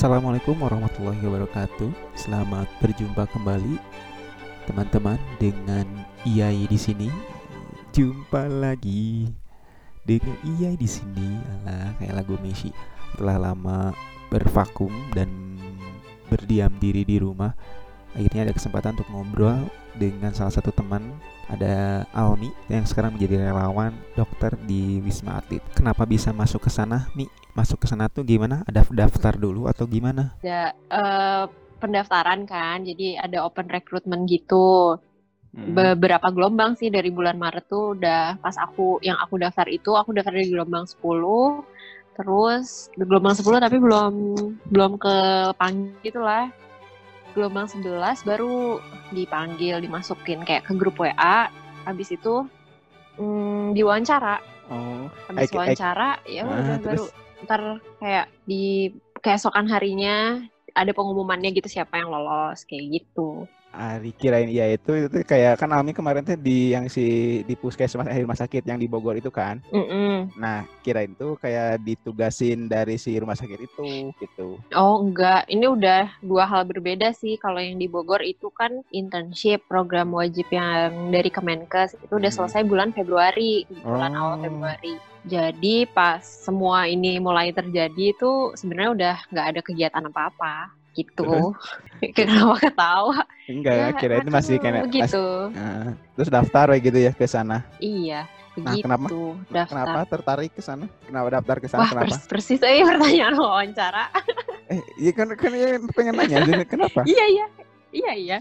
Assalamualaikum warahmatullahi wabarakatuh. Selamat berjumpa kembali teman-teman dengan Iyai di sini. Jumpa lagi dengan Iyai di sini. Alah, kayak lagu Messi. Telah lama bervakum dan berdiam diri di rumah. Akhirnya ada kesempatan untuk ngobrol dengan salah satu teman ada Almi yang sekarang menjadi relawan dokter di Wisma Atlet. Kenapa bisa masuk ke sana, Mi? Masuk ke sana tuh gimana? Ada daftar dulu atau gimana? Ada uh, pendaftaran kan, jadi ada open recruitment gitu. Hmm. Beberapa gelombang sih dari bulan Maret tuh udah pas aku yang aku daftar itu aku daftar di gelombang 10 terus di gelombang 10 tapi belum belum ke panggil gitu lah gelombang 11 baru dipanggil dimasukin kayak ke grup WA habis itu hmm, diwawancara. Oh. Habis wawancara ya nah, udah baru ntar kayak di keesokan harinya ada pengumumannya gitu siapa yang lolos kayak gitu Ari kirain iya itu itu kayak kan Almi kemarin tuh di yang si di puskesmas akhir rumah sakit yang di Bogor itu kan. Mm -mm. Nah kirain tuh kayak ditugasin dari si rumah sakit itu gitu. Oh enggak, ini udah dua hal berbeda sih. Kalau yang di Bogor itu kan internship program wajib yang dari Kemenkes itu udah hmm. selesai bulan Februari, bulan oh. awal Februari. Jadi pas semua ini mulai terjadi itu sebenarnya udah nggak ada kegiatan apa-apa gitu. Kenapa ketawa? Enggak, ya, kira itu masih kayak begitu. Nah, terus daftar gitu ya ke sana. Iya, nah, begitu. Nah, kenapa? Daftar. Kenapa tertarik ke sana? Kenapa daftar ke sana? Kenapa? Persis, persis aja pertanyaan wawancara. eh, iya kan kan ya pengen nanya, kenapa? iya, iya. Iya, iya.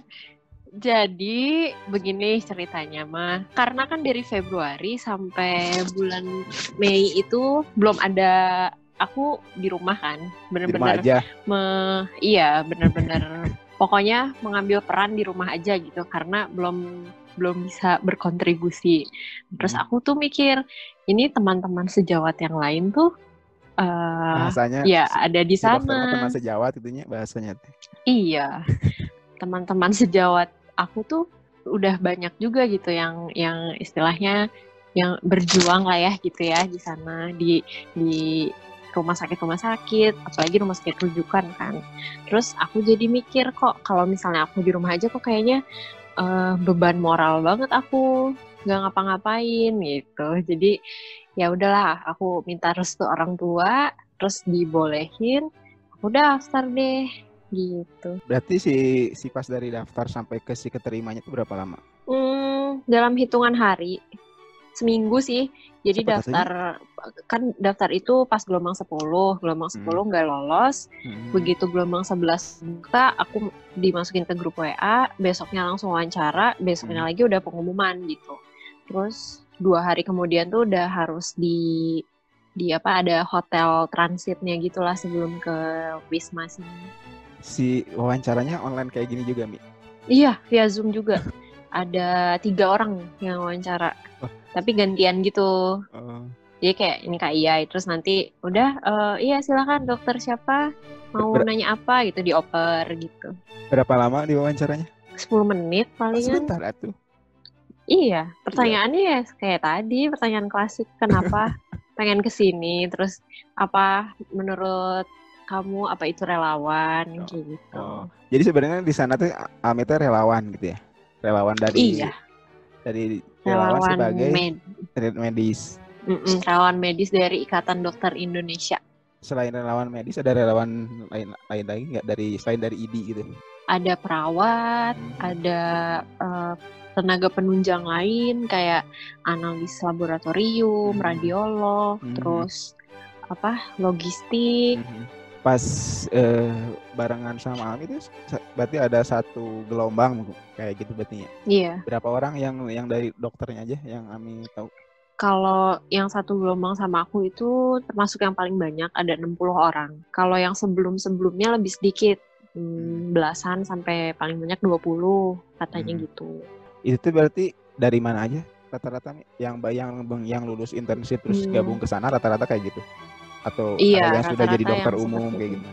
Jadi begini ceritanya mah, karena kan dari Februari sampai bulan Mei itu belum ada aku di rumah kan bener-bener me iya bener-bener pokoknya mengambil peran di rumah aja gitu karena belum belum bisa berkontribusi. Terus hmm. aku tuh mikir ini teman-teman sejawat yang lain tuh uh, bahasanya ya ada di sana. teman sejawat itunya bahasanya? Iya teman-teman sejawat aku tuh udah banyak juga gitu yang yang istilahnya yang berjuang lah ya gitu ya di sana di di rumah sakit rumah sakit apalagi rumah sakit rujukan kan. Terus aku jadi mikir kok kalau misalnya aku di rumah aja kok kayaknya uh, beban moral banget aku nggak ngapa-ngapain gitu. Jadi ya udahlah aku minta restu orang tua terus dibolehin aku daftar deh gitu. Berarti si si pas dari daftar sampai ke si keterimanya itu berapa lama? Hmm, dalam hitungan hari. Seminggu sih. Jadi Cepat daftar. Kan daftar itu pas gelombang 10, gelombang 10 hmm. nggak lolos. Hmm. Begitu gelombang 11 buka, aku dimasukin ke grup WA, besoknya langsung wawancara, besoknya hmm. lagi udah pengumuman gitu. Terus dua hari kemudian tuh udah harus di di apa ada hotel transitnya gitulah sebelum ke Wisma sini. Si wawancaranya online kayak gini juga, Mi? Iya, via Zoom juga. ada tiga orang yang wawancara oh. tapi gantian gitu uh. Jadi kayak ini kak Iya terus nanti udah uh, iya silakan dokter siapa mau Ber nanya apa gitu dioper gitu berapa lama di wawancaranya 10 menit paling sebentar tuh iya pertanyaannya iya. ya kayak tadi pertanyaan klasik kenapa pengen ke sini terus apa menurut kamu apa itu relawan oh. gitu oh. jadi sebenarnya di sana tuh Amita relawan gitu ya relawan dari iya. dari relawan, relawan sebagai med medis. Mm-mm, relawan medis dari Ikatan Dokter Indonesia. Selain relawan medis ada relawan lain lain lagi nggak dari selain dari ID gitu? Ada perawat, hmm. ada uh, tenaga penunjang lain kayak analis laboratorium, hmm. radiolog, hmm. terus apa logistik. Hmm pas uh, barengan sama Ami itu berarti ada satu gelombang kayak gitu berarti ya? Iya. Berapa orang yang yang dari dokternya aja yang Ami tahu? Kalau yang satu gelombang sama aku itu termasuk yang paling banyak ada 60 orang. Kalau yang sebelum-sebelumnya lebih sedikit, hmm, belasan sampai paling banyak 20 katanya hmm. gitu. Itu berarti dari mana aja rata-rata yang yang yang lulus internship terus hmm. gabung ke sana rata-rata kayak gitu? atau iya, ada yang sudah jadi dokter umum kayak gitu?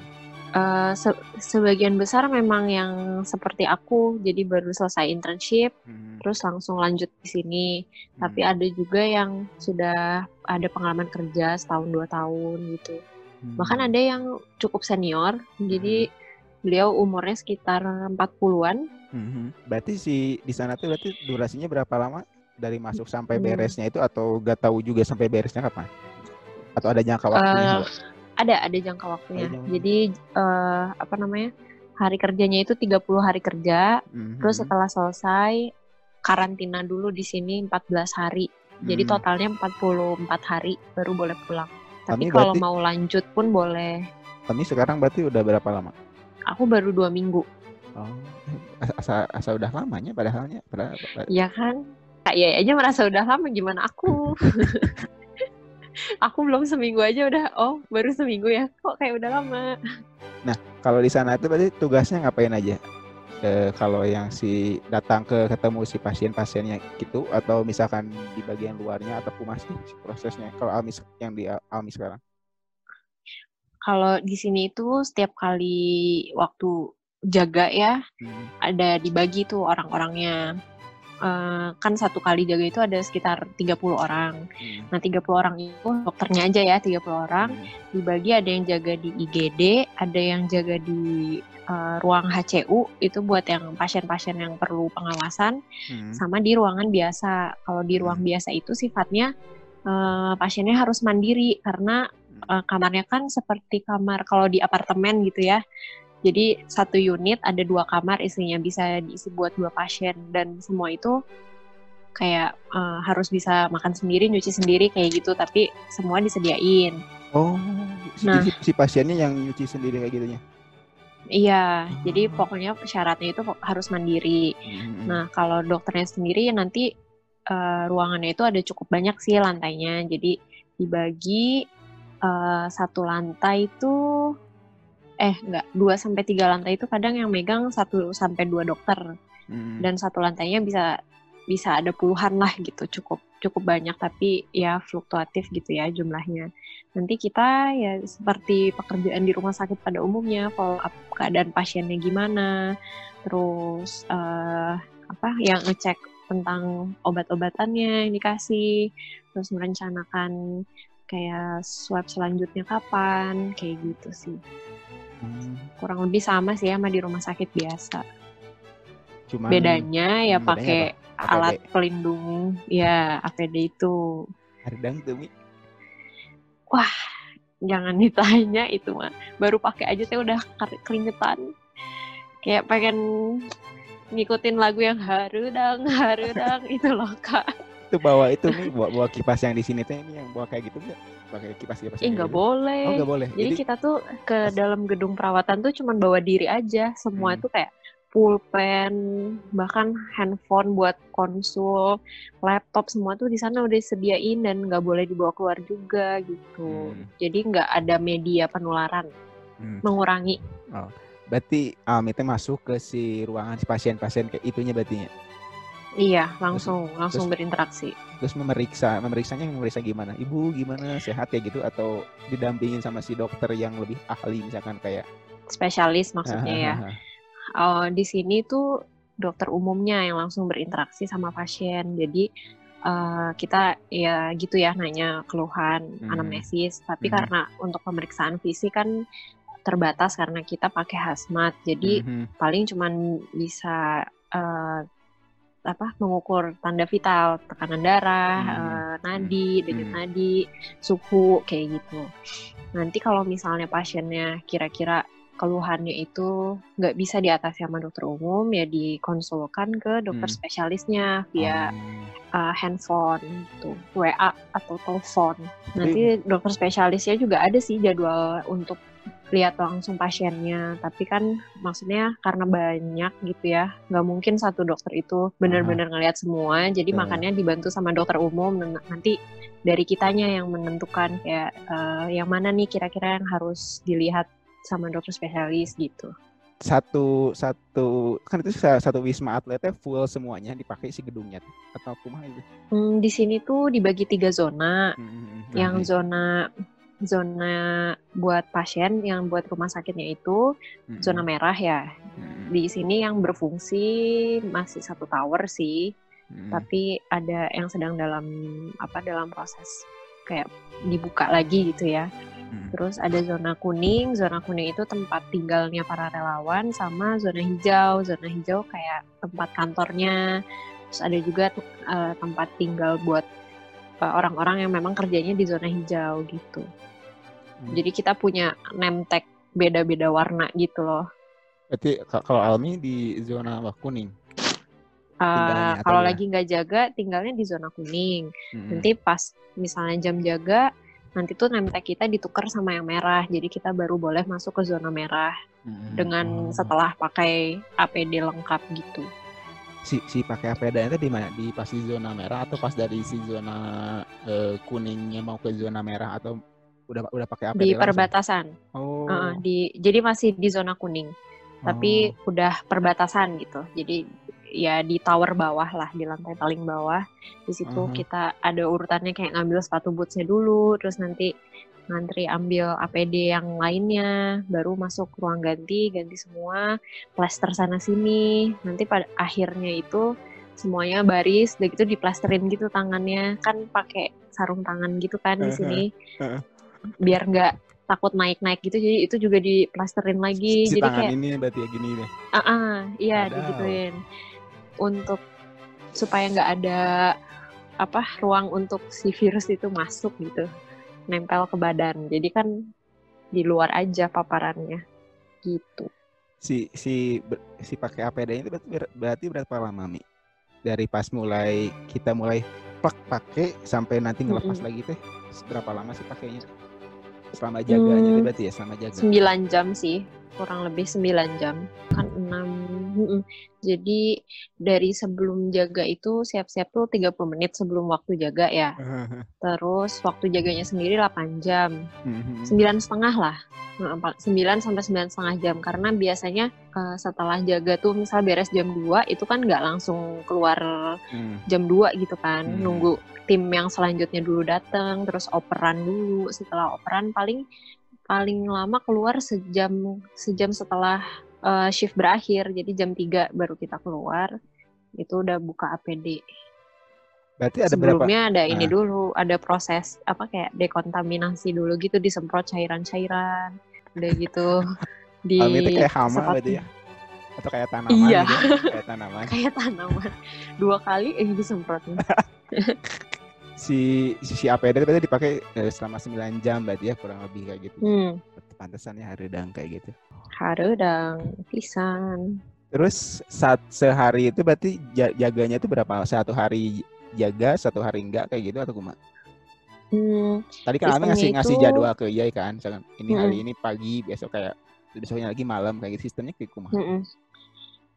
Uh, se sebagian besar memang yang seperti aku, jadi baru selesai internship, hmm. terus langsung lanjut di sini. Hmm. Tapi ada juga yang sudah ada pengalaman kerja setahun dua tahun gitu. Bahkan ada yang cukup senior, jadi beliau umurnya sekitar 40-an. Mhm. Berarti si di sana tuh berarti durasinya berapa lama dari masuk sampai Hmm. beresnya itu atau gak tahu juga sampai beresnya kapan? Atau ada jangka waktunya? Eh, nggak? Ada ada jangka waktunya. Ada jangka. Jadi eh, apa namanya? Hari kerjanya itu 30 hari kerja, Mhm. terus setelah selesai karantina dulu di sini 14 hari. Jadi Hmm. totalnya 44 hari baru boleh pulang. Tapi kalau berarti- mau lanjut pun boleh. Kami sekarang berarti udah berapa lama? Aku baru dua minggu, Oh, asa, asa udah lamanya padahalnya. Padahal, padahal- ya kan? Kak Yaya aja merasa udah lama, gimana aku? aku belum seminggu aja udah, oh baru seminggu ya, kok kayak udah lama. Kalau di sana itu berarti tugasnya ngapain aja? Eh, kalau yang si datang ke ketemu si pasien-pasiennya gitu atau misalkan di bagian luarnya atau masih si prosesnya kalau Almi yang di Almi sekarang Kalau di sini itu setiap kali waktu jaga ya, Hmm. ada dibagi tuh orang-orangnya. Eh, kan satu kali jaga itu ada sekitar 30 orang. Hmm. Nah, 30 orang itu dokternya aja ya, 30 orang. Hmm. Dibagi ada yang jaga di IGD, ada yang jaga di eh, ruang HCU, itu buat yang pasien-pasien yang perlu pengawasan, Hmm. sama di ruangan biasa. Kalau di ruang Hmm. biasa itu sifatnya eh, pasiennya harus mandiri, karena eh, kamarnya kan seperti kamar kalau di apartemen gitu ya. Jadi satu unit ada dua kamar isinya bisa diisi buat dua pasien dan semua itu kayak eh, harus bisa makan sendiri, nyuci sendiri kayak gitu, tapi semua disediain. Oh, Nah. si, si pasiennya yang nyuci sendiri kayak gitunya. Iya, jadi Oh. pokoknya syaratnya itu harus mandiri. Hmm. Nah, kalau dokternya sendiri nanti eh, ruangannya itu ada cukup banyak sih lantainya. Jadi dibagi eh, satu lantai itu eh enggak, 2 sampai 3 lantai itu kadang yang megang 1 sampai 2 dokter Hmm. dan satu lantainya bisa bisa ada puluhan lah gitu, cukup cukup banyak tapi ya fluktuatif gitu ya jumlahnya. Nanti kita ya seperti pekerjaan di rumah sakit pada umumnya, follow up keadaan pasiennya gimana, terus eh, apa yang ngecek tentang obat-obatannya yang dikasih, terus merencanakan kayak swab selanjutnya kapan, kayak gitu sih. Kurang lebih sama sih sama di rumah sakit biasa. Cuman Bedanya ya hmm, pakai alat pelindung ya APD itu. Hardang tuh Mi. Jangan ditanya itu mah. Baru pakai aja saya udah ker- keringetan. Kayak pengen ngikutin lagu yang harudang harudang itu loh kak. Itu bawa itu Mi, bawa, bawa kipas yang di sini teh ini yang bawa kayak gitu enggak? Pakai kipas-kipas. Ih yang nggak gitu. boleh. Oh, nggak boleh. Jadi, kita tuh ke pas- dalam gedung perawatan tuh cuman bawa diri aja. Semua Hmm. itu kayak pulpen, bahkan handphone buat konsul, laptop semua tuh di sana udah disediain dan nggak boleh dibawa keluar juga gitu. Hmm. Jadi nggak ada media penularan, Hmm. mengurangi. Berarti Almi teh masuk ke si ruangan si pasien-pasien kayak itunya berarti ya. Iya, langsung langsung terus- berinteraksi. Terus memeriksa, memeriksanya memeriksa gimana? Ibu gimana? Sehat ya gitu atau didampingin sama si dokter yang lebih ahli misalkan kayak Spesialis maksudnya ya. Oh, di sini tuh dokter umumnya yang langsung berinteraksi sama pasien. Jadi eh, kita ya gitu ya nanya keluhan, Hmm. anamnesis. Tapi Hmm. karena untuk pemeriksaan fisik kan terbatas karena kita pakai hazmat. Jadi Mhm. paling cuman bisa eh, apa mengukur tanda vital, tekanan darah, Hmm. eh, nadi, denyut Hmm. nadi, suhu kayak gitu. Nanti kalau misalnya pasiennya kira-kira keluhannya itu nggak bisa diatasi sama dokter umum ya dikonsulkan ke dokter Hmm. spesialisnya via Oh. uh, handphone gitu, WA atau telepon. Nanti dokter spesialisnya juga ada sih jadwal untuk lihat langsung pasiennya. Tapi kan maksudnya karena banyak gitu ya, nggak mungkin satu dokter itu benar-benar ngelihat semua. Jadi Betul. makanya dibantu sama dokter umum. Dan Nanti dari kitanya yang menentukan kayak eh, yang mana nih kira-kira yang harus dilihat sama dokter spesialis gitu. satu satu kan itu sa- satu wisma atletnya full semuanya dipakai si gedungnya atau kumaha itu Hmm, di sini tuh dibagi tiga zona. Mhm. yang Nah, zona zona buat pasien yang buat rumah sakitnya itu mhm. zona merah ya Mhm. di sini yang berfungsi masih satu tower sih Mhm. tapi ada yang sedang dalam apa dalam proses kayak dibuka lagi gitu ya. Hmm. Terus ada zona kuning, zona kuning itu tempat tinggalnya para relawan sama zona hijau. Zona hijau kayak tempat kantornya. Terus ada juga uh, tempat tinggal buat orang-orang yang memang kerjanya di zona hijau gitu. Hmm. Jadi kita punya name tag beda-beda warna gitu loh. Berarti ka- kalau Almi di zona kuning. Uh, kalau ya? lagi nggak jaga, tinggalnya di zona kuning. Hmm. Nanti pas misalnya jam jaga, nanti tuh name tag kita ditukar sama yang merah. Jadi kita baru boleh masuk ke zona merah Hmm. dengan Oh. setelah pakai APD lengkap gitu. Si si pakai APD itu di mana? Di pas di zona merah atau pas dari si zona eh, kuningnya mau ke zona merah atau udah udah pakai APD Di langsung? perbatasan. Oh. Uh, di jadi masih di zona kuning, tapi Oh. udah perbatasan gitu. Jadi ya di tower bawah lah, di lantai paling bawah. Di situ Mhm. kita ada urutannya kayak ngambil sepatu bootsnya dulu, terus nanti ngantri ambil APD yang lainnya, baru masuk ruang ganti, ganti semua, plaster sana sini. Nanti pada akhirnya itu semuanya baris, udah gitu diplasterin gitu tangannya, kan pakai sarung tangan gitu kan di sini, biar nggak takut naik-naik gitu, jadi itu juga diplasterin lagi. si jadi tangan kayak ini berarti ya gini deh. Ah, ah, iya Wadaw. digituin. Untuk supaya nggak ada apa ruang untuk si virus itu masuk gitu, nempel ke badan. Jadi kan di luar aja paparannya, gitu. Si si si pakai APD itu berarti, ber- berarti berapa lama Mi? Dari pas mulai kita mulai plak pakai sampai nanti ngelepas Mm-mm. lagi teh berapa lama sih pakainya? Selama jaganya Hmm. berarti ya selama jaga. 9 jam sih, kurang lebih 9 jam. Kan 6. mm-mm. Jadi dari sebelum jaga itu siap-siap tuh 30 menit sebelum waktu jaga ya. Terus waktu jaganya sendiri 8 jam. Mhm. sembilan setengah lah Nah, empat- sembilan sampai sembilan setengah jam karena biasanya eh, setelah jaga tuh misal beres jam 2 itu kan nggak langsung keluar Hmm. jam 2 gitu kan Hmm. nunggu tim yang selanjutnya dulu datang terus operan dulu setelah operan paling paling lama keluar sejam sejam setelah eh, shift berakhir jadi jam 3 baru kita keluar itu udah buka APD Berarti ada berapa? sebelumnya ada ini Nah. dulu ada proses apa kayak dekontaminasi dulu gitu disemprot cairan-cairan udah gitu di itu kayak hama berarti ya? Atau kayak tanaman Iya. gitu? ya? Kayak tanaman. kayak tanaman dua kali eh disemprotnya Si si APD itu berarti dipakai eh, selama 9 jam berarti ya kurang lebih kayak gitu. hmm Pantesan ya haridang kayak gitu. harudang pisan Terus saat sehari itu berarti ja- jaganya itu berapa? Satu hari jaga, satu hari enggak kayak gitu atau kumaha? hmm Tadi kan Almi ngasih Sistemnya ngasih itu- jadwal ke Yai kan, misalkan ini hari Mm-mm. ini pagi, besok kayak besoknya lagi malam kayak gitu sistemnya kayak kumaha? mm-mm.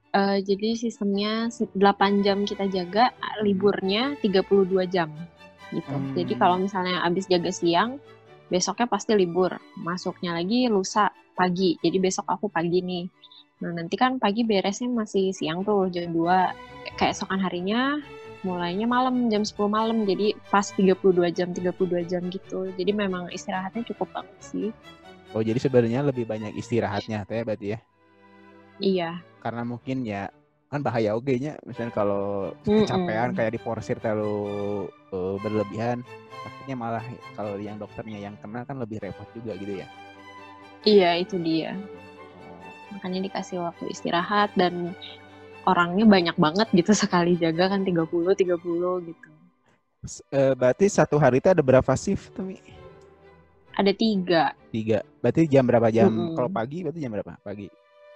Eh, jadi sistemnya se- 8 jam kita jaga liburnya 32 jam gitu. Hmm. jadi kalau misalnya abis jaga siang besoknya pasti libur. Masuknya lagi lusa pagi. Jadi besok aku pagi nih. Nah nanti kan pagi beresnya masih siang tuh jam 2 keesokan harinya mulainya malam jam 10 malam. Jadi pas 32 jam 32 jam gitu. Jadi memang istirahatnya cukup banget sih. Oh jadi sebenarnya lebih banyak istirahatnya teh berarti ya? iya. Karena mungkin ya kan bahaya oke nya. Misalnya kalau kecapean kayak diporsir terlalu eh, berlebihan takutnya malah kalau yang dokternya yang kena kan lebih repot juga gitu ya. Iya itu dia. Makanya dikasih waktu istirahat dan orangnya banyak banget gitu sekali jaga kan 30 30 gitu. Eh, berarti satu hari itu ada berapa shift tuh Mi? ada tiga. Tiga. Berarti jam berapa jam? Mm-mm. kalau pagi berarti jam berapa? Pagi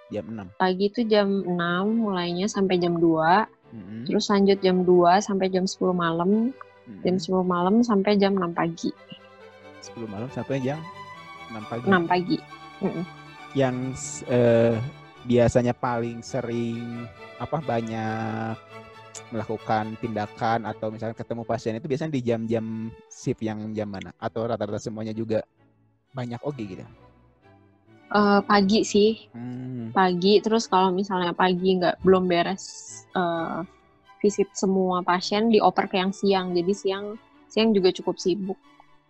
jam 6 pagi itu jam 6 mulainya sampai jam 2 Mm-mm. terus lanjut jam 2 sampai jam 10 malam. Mm-mm. jam 10 malam sampai jam 6 pagi. 10 malam sampai jam 6 pagi. 6 pagi. Mm-mm. yang s- eh, biasanya paling sering apa banyak melakukan tindakan atau misalnya ketemu pasien itu biasanya di jam-jam shift yang jam mana? Atau rata-rata semuanya juga banyak? Oke gitu Eh, pagi sih. Hmm. pagi terus kalau misalnya pagi nggak belum beres eh, visit semua pasien dioper ke yang siang. Jadi siang siang juga cukup sibuk.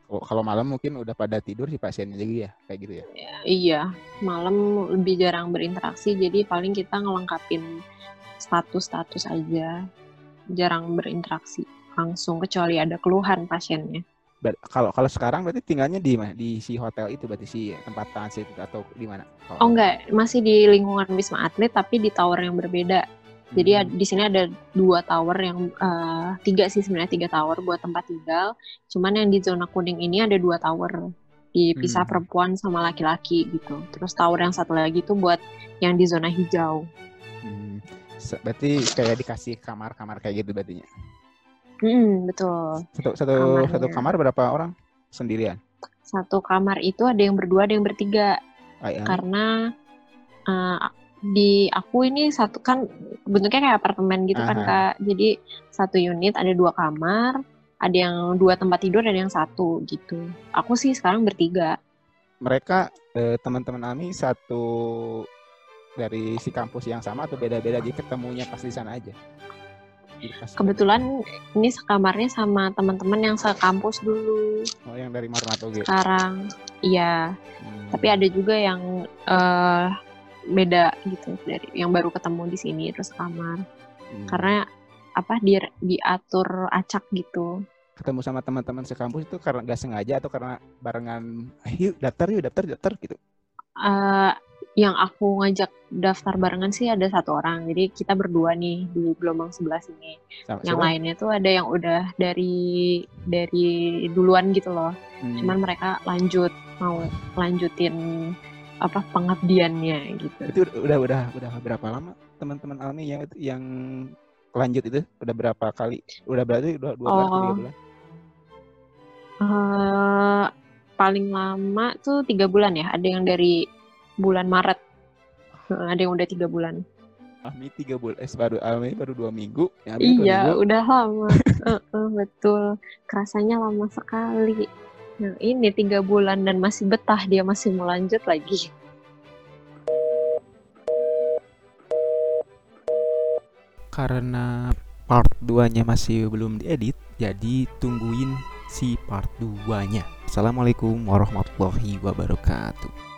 Kalau- kalau malam mungkin udah pada tidur si pasiennya juga ya? Kayak gitu ya Iya, malam lebih jarang berinteraksi, jadi paling kita ngelengkapin status-status aja, jarang berinteraksi langsung kecuali ada keluhan pasiennya. Ber- Kalau kalau sekarang berarti tinggalnya di mana? Di si hotel itu berarti si tempat transit itu atau di mana? Kalau- Oh enggak, masih di lingkungan Wisma Atlet tapi di tower yang berbeda. Jadi Hmm. di sini ada dua tower yang eh, tiga sih sebenarnya tiga tower buat tempat tinggal. Cuman yang di zona kuning ini ada dua tower dipisah Hmm. perempuan sama laki-laki gitu. Terus tower yang satu lagi tuh buat yang di zona hijau. Hmm, berarti kayak dikasih kamar-kamar kayak gitu berarti. Hmm, betul. Satu satu Kamarnya. satu kamar berapa orang? Sendirian. Satu kamar itu ada yang berdua, ada yang bertiga. Kayak Karena eh, di aku ini satu kan bentuknya kayak apartemen gitu kan Aha. kak. Jadi satu unit ada dua kamar, ada yang dua tempat tidur, ada yang satu gitu. Aku sih sekarang bertiga. mereka eh, teman-teman Ami satu dari si kampus yang sama atau beda-beda jadi ketemunya pas di sana aja. Kebetulan ini sekamarnya sama teman-teman yang sekampus dulu. oh, yang dari Marmato gitu. Sekarang iya, Hmm. tapi ada juga yang eh beda gitu dari yang baru ketemu di sini terus kamar. Hmm. Karena apa di diatur acak gitu. ketemu sama teman-teman sekampus itu karena nggak sengaja atau karena barengan "Ayo, yuk daftar yuk daftar daftar gitu. eh yang aku ngajak daftar barengan sih ada satu orang. Jadi kita berdua nih di gelombang sebelah sini. Sama Yang siapa? lainnya tuh ada yang udah dari dari duluan gitu loh. Hmm. Cuman mereka lanjut mau lanjutin apa pengabdiannya gitu. itu udah udah udah berapa lama teman-teman Almi yang yang lanjut itu udah berapa kali? Udah berarti dua bulan atau tiga Oh. bulan? eh paling lama tuh tiga bulan ya. Ada yang dari bulan Maret. Ada yang udah tiga bulan. Almi tiga bulan, eh baru Almi baru dua minggu. Almi dua Iya, minggu. udah lama. Heeh, betul. Kerasanya lama sekali. Nah, ini tiga bulan dan masih betah dia masih mau lanjut lagi. Karena part 2-nya masih belum diedit, jadi tungguin si part 2-nya. Assalamualaikum warahmatullahi wabarakatuh.